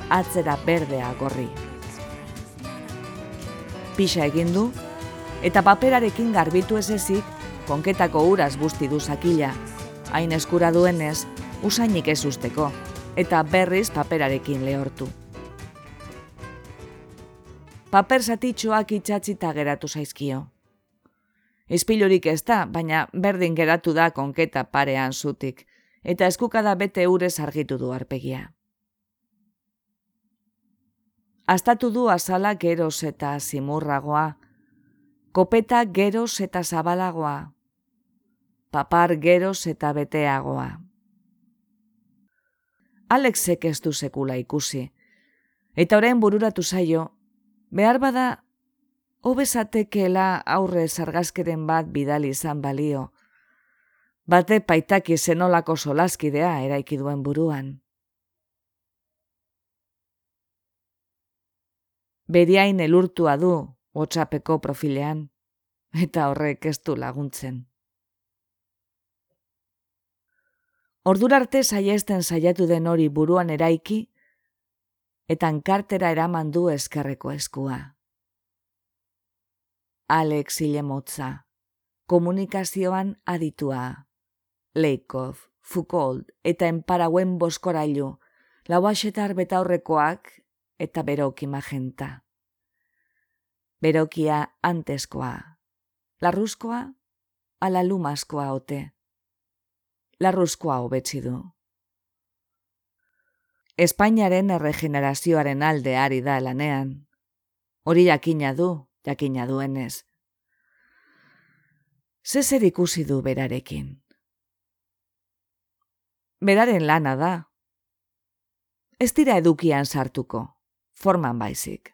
atzera berdea gorri. Pisa egin du, eta paperarekin garbitu ez ezik, konketako uraz guzti du zakila, hain eskura duenez, usainik ez usteko, eta berriz paperarekin lehortu. Paper zatitxoak itxatzita geratu zaizkio. Izpilurik ez da, baina berdin geratu da konketa parean zutik, eta eskukada bete urez argitu du arpegia. Aztatu du azala geroz eta zimurragoa, kopeta geroz eta zabalagoa, papar geroz eta beteagoa. Alexek ez du sekula ikusi, eta orain bururatu zaio, behar bada hobezatekeela aurre zargazkeren bat bidali izan balio. Bate paitaki zenolako solaskidea eraiki duen buruan. Beriain elurtua du, WhatsAppeko profilean, eta horrek ez du laguntzen. Ordurarte saiesten saiatu den hori buruan eraiki, eta enkartera eraman du eskerreko eskua. Alex Ilemotza, komunikazioan aditua. Leikov, Foucault eta enparauen boskorailu, lauaxetar betaurrekoak eta beroki magenta. Berokia anteskoa, larruzkoa, ala lumazkoa ote. Larruzkoa hobetzi du. Espainiaren erregenerazioaren alde ari da lanean. Hori jakina du, jakina duenez. Zezer ikusi du berarekin. Beraren lana da. Ez dira edukian sartuko, forman baizik.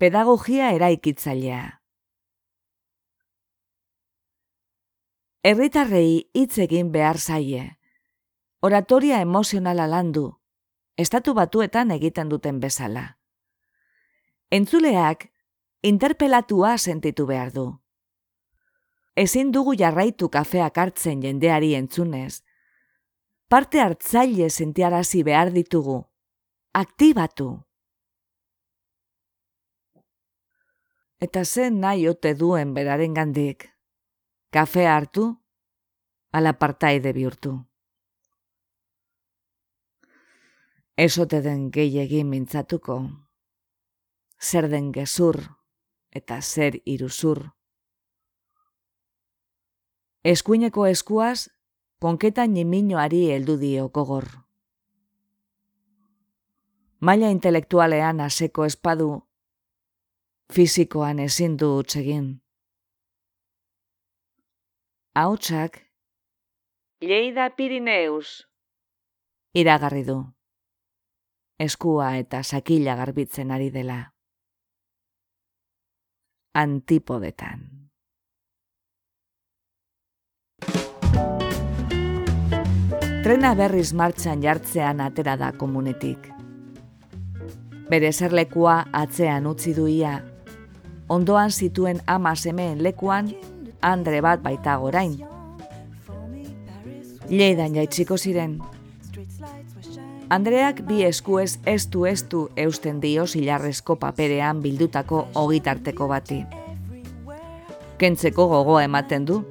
Pedagogia eraikitzailea. Herritarrei hitz egin behar zaie. Oratoria emozionala landu, estatu batuetan egiten duten bezala. Entzuleak interpelatua sentitu behar du. Ezin dugu jarraitu kafeak hartzen jendeari entzunez. Parte hartzaile sentiarazi behar ditugu. Aktibatu. Eta zen nahi ote duen beraren gandik. Kafe hartu, ala partaide bihurtu. Esote den gehiegi mintzatuko. Zer den gezur eta zer iruzur. Eskuineko eskuaz, konketa niminoari heldu dio gogor. Maila intelektualean aseko espadu, fizikoan ezin du utzegin hautsak Lleida Pirineus iragarri du. Eskua eta sakila garbitzen ari dela. Antipodetan. Trena berriz martxan jartzean atera da komunetik. Bere zerlekua atzean utzi duia, ondoan zituen ama semeen lekuan andre bat baita gorain. Lleidan jaitsiko ziren. Andreak bi eskuez estu estu eusten dio zilarrezko paperean bildutako ogitarteko bati. Kentzeko gogoa ematen du,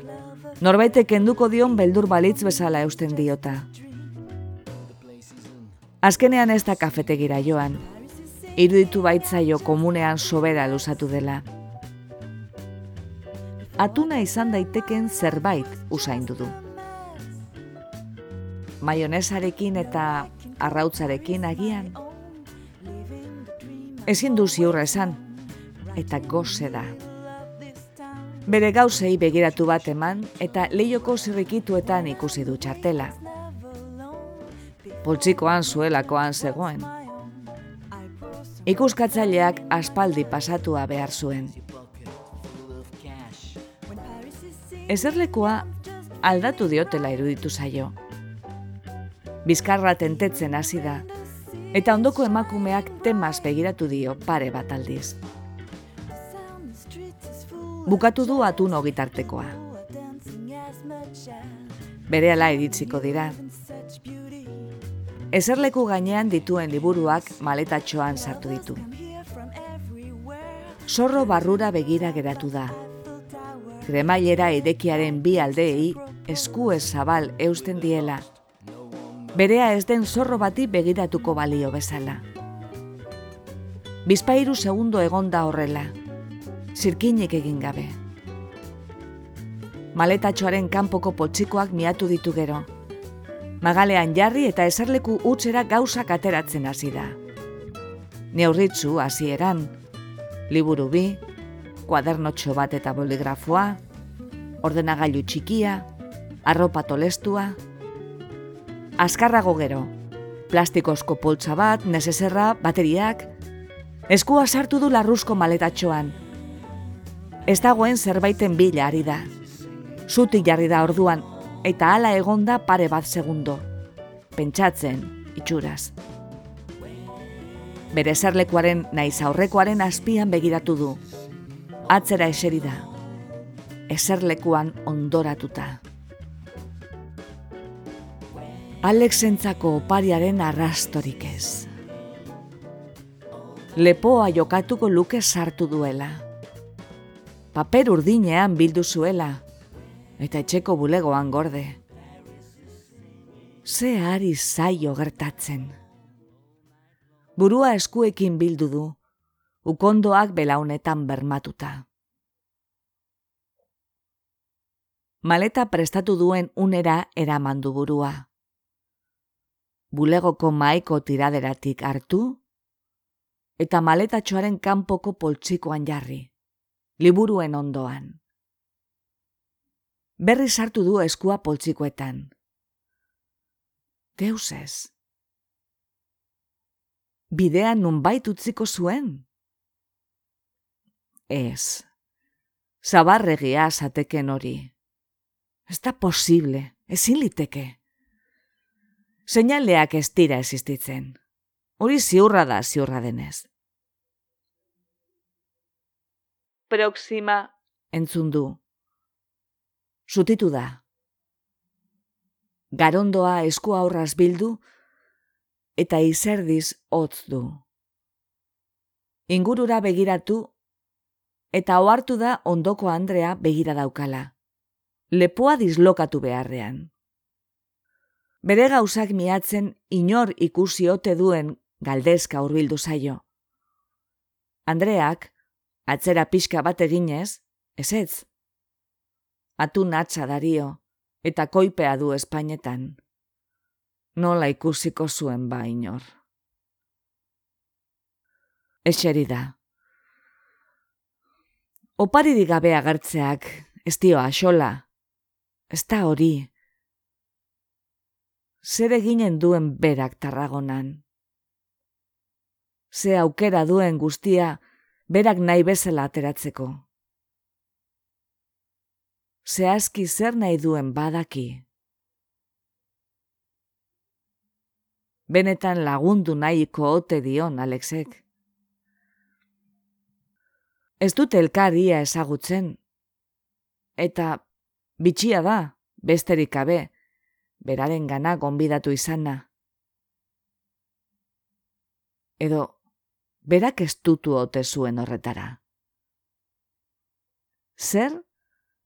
norbete kenduko dion beldur balitz bezala eusten diota. Azkenean ez da kafetegira joan, iruditu baitzaio komunean sobera luzatu dela atuna izan daiteken zerbait usaindu du. Maionesarekin eta arrautzarekin agian. Ezin du ziurra esan, eta goze da. Bere gauzei begiratu bat eman eta lehioko zirrikituetan ikusi du txartela. Poltsikoan zuelakoan zegoen. Ikuskatzaileak aspaldi pasatua behar zuen. Ezerlekoa aldatu diotela iruditu zaio. Bizkarra tentetzen hasi da, eta ondoko emakumeak temaz begiratu dio pare bat aldiz. Bukatu du atun ogitartekoa. Bere ala iritziko dira. Ezerleku gainean dituen liburuak maletatxoan sartu ditu. Zorro barrura begira geratu da, kremailera edekiaren bi aldeei esku zabal eusten diela. Berea ez den zorro bati begiratuko balio bezala. Bizpairu segundo egonda horrela, zirkinik egin gabe. Maletatxoaren kanpoko potxikoak miatu ditu gero. Magalean jarri eta eserleku utzera gauzak ateratzen hasi da. Neurritzu hasieran, liburu bi, kuadernotxo bat eta boligrafoa, ordenagailu txikia, arropa tolestua. Azkarrago gero, plastikozko poltsa bat, nesezerra, bateriak, eskua sartu du larruzko maletatxoan. Ez dagoen zerbaiten bila ari da. Zutik jarri da orduan, eta hala egonda pare bat segundo. Pentsatzen, itxuraz. Bere zerlekuaren naiz aurrekoaren azpian begiratu du atzera eseri da, eserlekuan ondoratuta. Alexentzako opariaren arrastorik ez. Lepoa jokatuko luke sartu duela. Paper urdinean bildu zuela, eta etxeko bulegoan gorde. Ze ari zaio gertatzen. Burua eskuekin bildu du, ukondoak belaunetan bermatuta. Maleta prestatu duen unera eramandu burua. Bulegoko maiko tiraderatik hartu, eta maletatxoaren kanpoko poltsikoan jarri, liburuen ondoan. Berri sartu du eskua poltsikoetan. Deus ez. Bidean nunbait utziko zuen? Ez. Zabarregia zateken hori. Ez da posible, ezin liteke. Seinaleak ez dira existitzen. Hori ziurra da ziurra denez. Proxima entzun du. Zutitu da. Garondoa esku aurraz bildu eta izerdiz hotz du. Ingurura begiratu eta ohartu da ondoko Andrea begira daukala. Lepoa dislokatu beharrean. Bere gauzak miatzen inor ikusi ote duen galdezka hurbildu zaio. Andreak, atzera pixka bat eginez, ezetz. Atu natza dario, eta koipea du espainetan. Nola ikusiko zuen ba inor. Eseri da. Opari gabe agertzeak, ez dio axola. Ez da hori. Zer eginen duen berak tarragonan. Ze aukera duen guztia, berak nahi bezala ateratzeko. Zehazki zer nahi duen badaki. Benetan lagundu nahiko ote dion, Alexek. Ez dut elkaria ezagutzen. Eta bitxia da, besterik abe, beraren gana gonbidatu izana. Edo, berak ez dutu ote zuen horretara. Zer?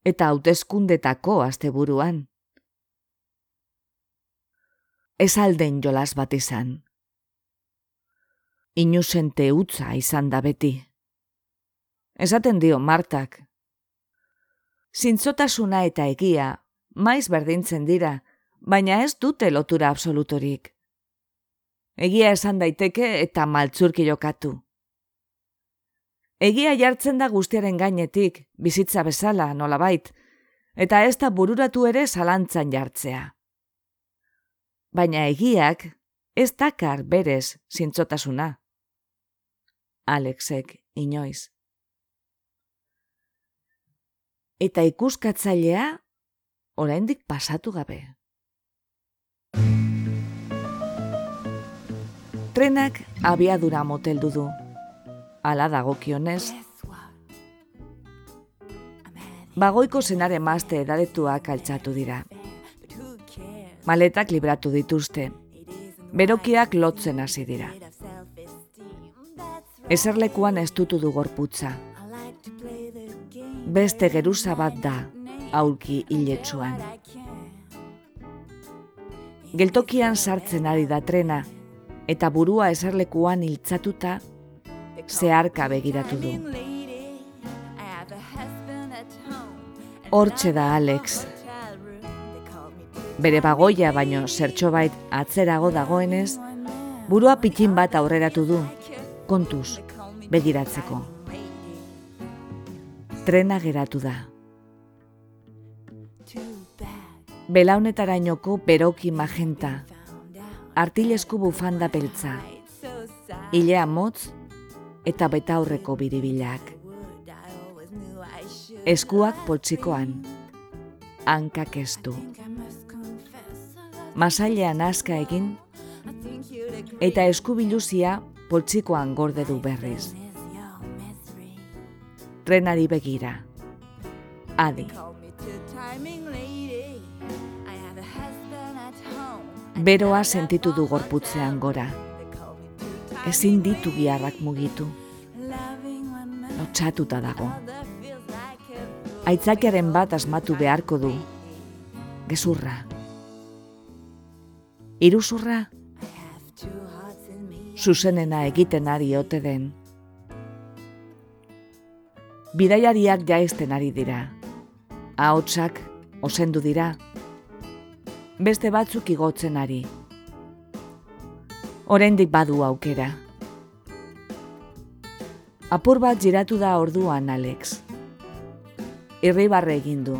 Eta hauteskundetako asteburuan. Ez alden jolas bat izan. Inusente utza izan da beti esaten dio Martak. Zintzotasuna eta egia, maiz berdintzen dira, baina ez dute lotura absolutorik. Egia esan daiteke eta maltzurki jokatu. Egia jartzen da guztiaren gainetik, bizitza bezala, nolabait, eta ez da bururatu ere zalantzan jartzea. Baina egiak ez dakar berez zintzotasuna. Alexek inoiz eta ikuskatzailea oraindik pasatu gabe. Trenak abiadura moteldu du. Ala dagokionez. Bagoiko zenare mazte edadetuak altzatu dira. Maletak libratu dituzte. Berokiak lotzen hasi dira. Eserlekuan ez dutu du gorputza beste geruza bat da aulki hiletsuan. Geltokian sartzen ari da trena eta burua eserlekuan hiltzatuta zeharka begiratu du. Hortxe da Alex. Bere bagoia baino zertxobait atzerago dagoenez, burua pitin bat aurreratu du, kontuz, begiratzeko trena geratu da. Belaunetarainoko beroki magenta, artilesku bufanda beltza, ilea motz eta betaurreko biribilak. Eskuak poltsikoan, hankak estu. Masailean aska egin, eta eskubiluzia poltsikoan gorde du berriz trenari begira. Adi. Beroa sentitu du gorputzean gora. Ezin ditu giarrak mugitu. Lotxatuta dago. Aitzakiaren bat asmatu beharko du. Gezurra. Iruzurra. Zuzenena egiten ari ote den bidaiariak jaizten ari dira. Ahotsak osendu dira. Beste batzuk igotzen ari. Oraindik badu aukera. Apur bat giratu da orduan, Alex. Irribarre egin du.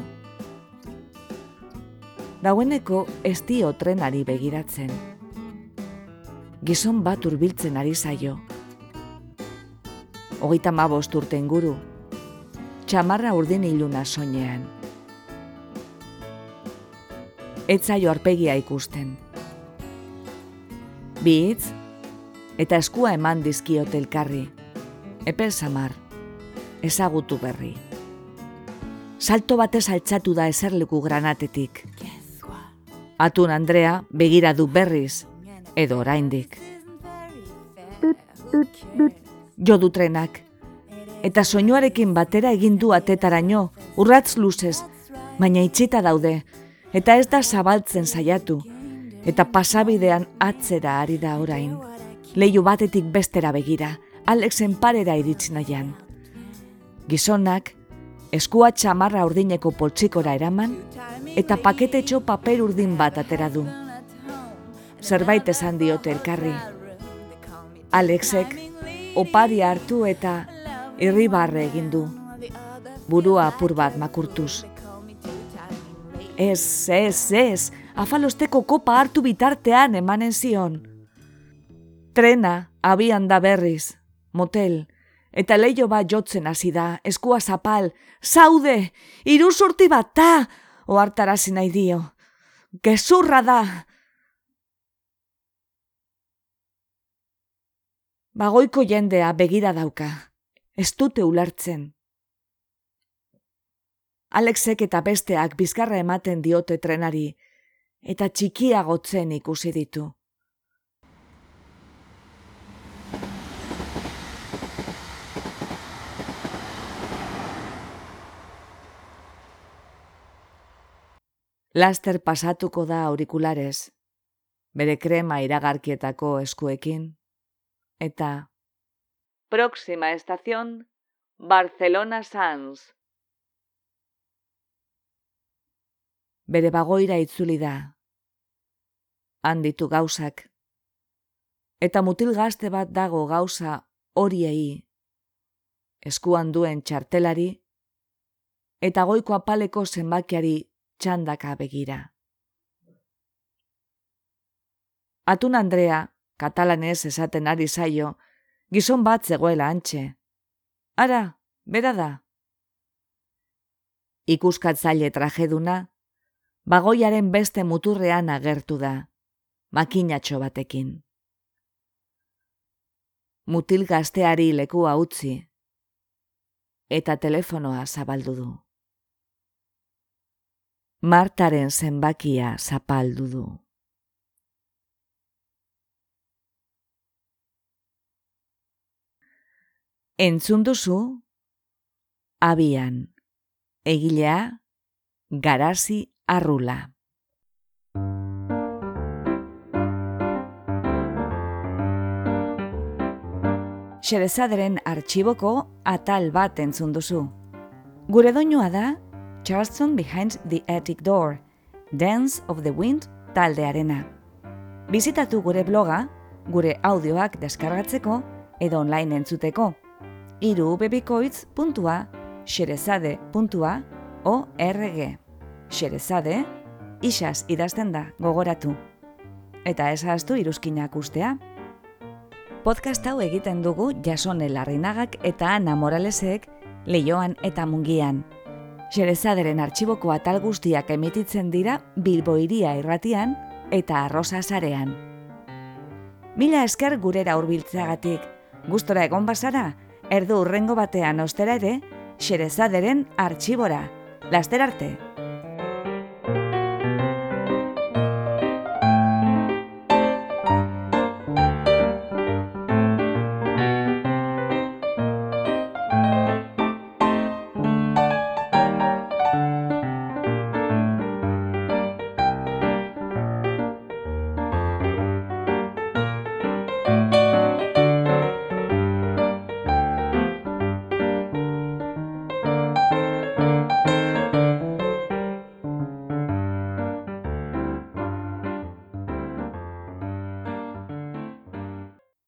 Daueneko ez dio trenari begiratzen. Gizon bat urbiltzen ari zaio. Hogeita mabost urte inguru. Txamarra urdin iluna soinean. Etzaio arpegia ikusten. Bitz, eta eskua eman dizkiot elkarri. Epe samar, ezagutu berri. Salto batez altzatu da eserleku granatetik. Atun Andrea begira du berriz, edo oraindik. Jo du trenak, eta soinuarekin batera egin du atetaraino, urratz luzez, baina itxita daude, eta ez da zabaltzen saiatu, eta pasabidean atzera ari da orain. Leiu batetik bestera begira, Alexen parera iritsi nahian. Gizonak, eskua txamarra urdineko poltsikora eraman, eta paketetxo paper urdin bat atera du. Zerbait esan diote elkarri. Alexek opari hartu eta irribarre egin du. Burua apur bat makurtuz. Ez, ez, ez, afalosteko kopa hartu bitartean emanen zion. Trena, abian da berriz, motel, eta leio bat jotzen hasi da, eskua zapal, zaude, iruzurti bat ta, oartarazi nahi dio. Gezurra da! Bagoiko jendea begira dauka, ez dute ulertzen. Alexek eta besteak bizkarra ematen diote trenari, eta txikiagotzen ikusi ditu. Laster pasatuko da aurikulares, bere krema iragarkietako eskuekin, eta Próxima estación, Barcelona Sans. Bere bagoira itzuli da. Handitu gauzak. Eta mutil gazte bat dago gauza horiei. Eskuan duen txartelari. Eta goiko apaleko zenbakiari txandaka begira. Atun Andrea, katalanez esaten ari zaio, gizon bat zegoela antxe. Ara, bera da. Ikuskatzaile trajeduna, bagoiaren beste muturrean agertu da, makinatxo batekin. Mutil gazteari lekua utzi, eta telefonoa zabaldu du. Martaren zenbakia zapaldu du. Entzun duzu, abian, egilea, garazi arrula. Xerezaderen artxiboko atal bat entzun duzu. Gure doinua da, Charleston Behind the Attic Door, Dance of the Wind taldearena. Bizitatu gure bloga, gure audioak deskargatzeko edo online entzuteko. Iru xerezade.org Xerezade, isaz idazten da, gogoratu. Eta ezaztu iruzkinak ustea. Podcast hau egiten dugu jasone larrinagak eta ana moralesek leioan eta mungian. Xerezaderen artxiboko atal guztiak emititzen dira Bilbo iria irratian eta arrosa zarean. Mila esker gurera hurbiltzeagatik, gustora egon bazara, erdu urrengo batean ostera ere, Xerezaderen artxibora. Laster arte!